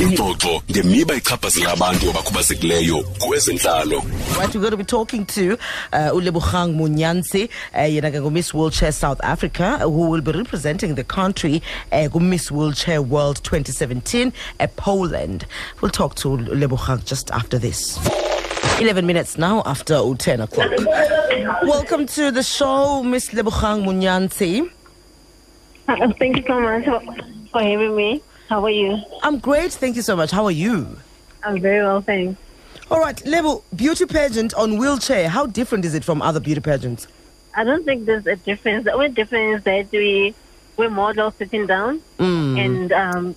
ingxoxo ngemiba ichaphazela abantu abakhubazekileyo kwezentlalo Right, we're going to be talking to uh, Ulebogang Munyansi, uh, yena ke Miss Wheelchair South Africa, who will be representing the country uh, Miss Wheelchair World 2017 at Poland. We'll talk to Ulebogang just after this. 11 minutes now after 10 o'clock. Welcome to the show, Miss Lebogang Munyansi. Uh, Thank you so much for, for having me. How are you? I'm great, thank you so much. How are you? I'm very well, thanks. All right, Lebo, beauty pageant on wheelchair. How different is it from other beauty pageants? I don't think there's a difference. The only difference is that we we model sitting down, Mm. and um,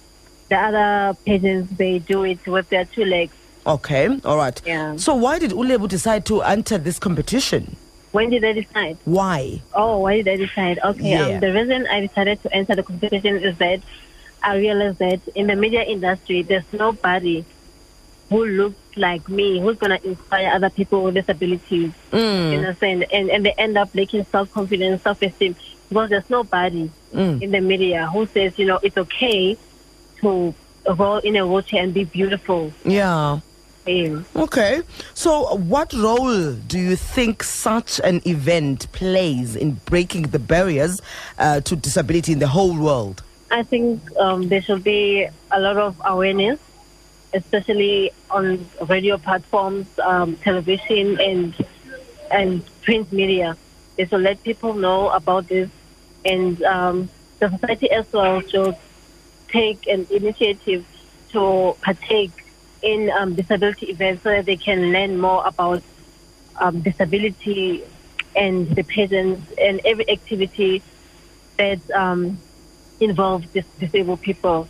the other pageants they do it with their two legs. Okay, all right. Yeah. So why did Ulebu decide to enter this competition? When did I decide? Why? Oh, why did I decide? Okay, Yeah. um, the reason I decided to enter the competition is that I realized that in the media industry, there's nobody who looks like me who's gonna inspire other people with disabilities. Mm. You understand? And and they end up lacking self confidence, self esteem because there's nobody Mm. in the media who says, you know, it's okay to roll in a wheelchair and be beautiful. Yeah. Okay. So what role do you think such an event plays in breaking the barriers uh, to disability in the whole world? I think um, there should be a lot of awareness, especially on radio platforms, um, television, and and print media. They should let people know about this, and um, the society as well should take an initiative to partake in um, disability events so that they can learn more about um, disability and the patients and every activity that involves dis- disabled people.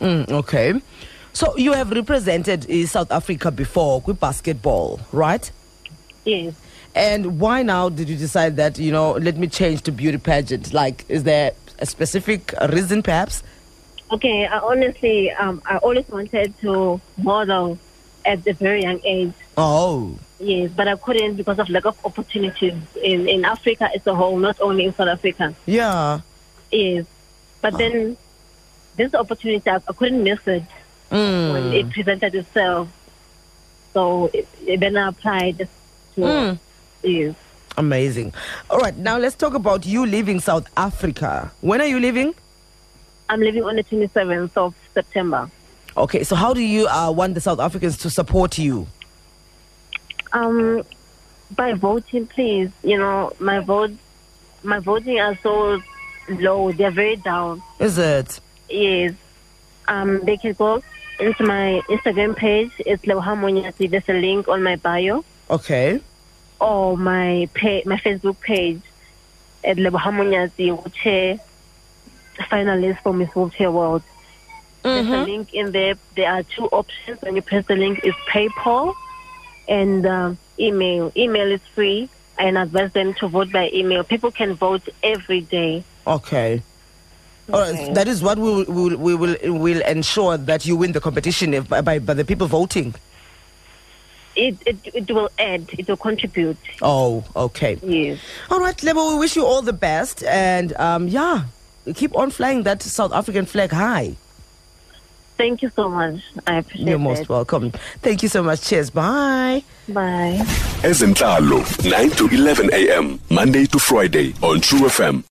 Mm, okay. So you have represented uh, South Africa before with basketball, right? Yes. And why now did you decide that, you know, let me change to beauty pageant? Like, is there a specific reason perhaps? Okay, I honestly, um, I always wanted to model at a very young age. Oh. Yes, but I couldn't because of lack of opportunities in, in Africa as a whole, not only in South Africa. Yeah. Yes. But then this opportunity, I, I couldn't miss it when Mm. it presented itself. So it, it then I applied to, Mm. yes. Amazing. All right, now let's talk about you leaving South Africa. When are you leaving? I'm leaving on the 27th of September. Okay, so how do you uh, want the South Africans to support you? Um, by voting, please. You know, my vote, my voting are so low. They're very down. Is it? Yes. Um, they can go into my Instagram page. It's Lewhamonyasi. There's a link on my bio Okay. or my page, my Facebook page at Lewhamonyasi Wheelchair finalist for Miss Wheelchair World. There's a link in there. There are two options. When you press the link, is PayPal and um, email. Email is free, and I advise them to vote by email. People can vote every day. Okay. All right, Okay. that is what we will, we will, we will, will ensure that you win the competition if, by, by, by the people voting. It, it it will add. It will contribute. Oh, okay. Yes. All right, Lebo, we wish you all the best. And um, yeah, keep on flying that South African flag high. Thank you so much. I appreciate it. You're most it. welcome. Thank you so much. Cheers. Bye. Bye. ezentlalo 9 to 11 a.m monday to friday on true fm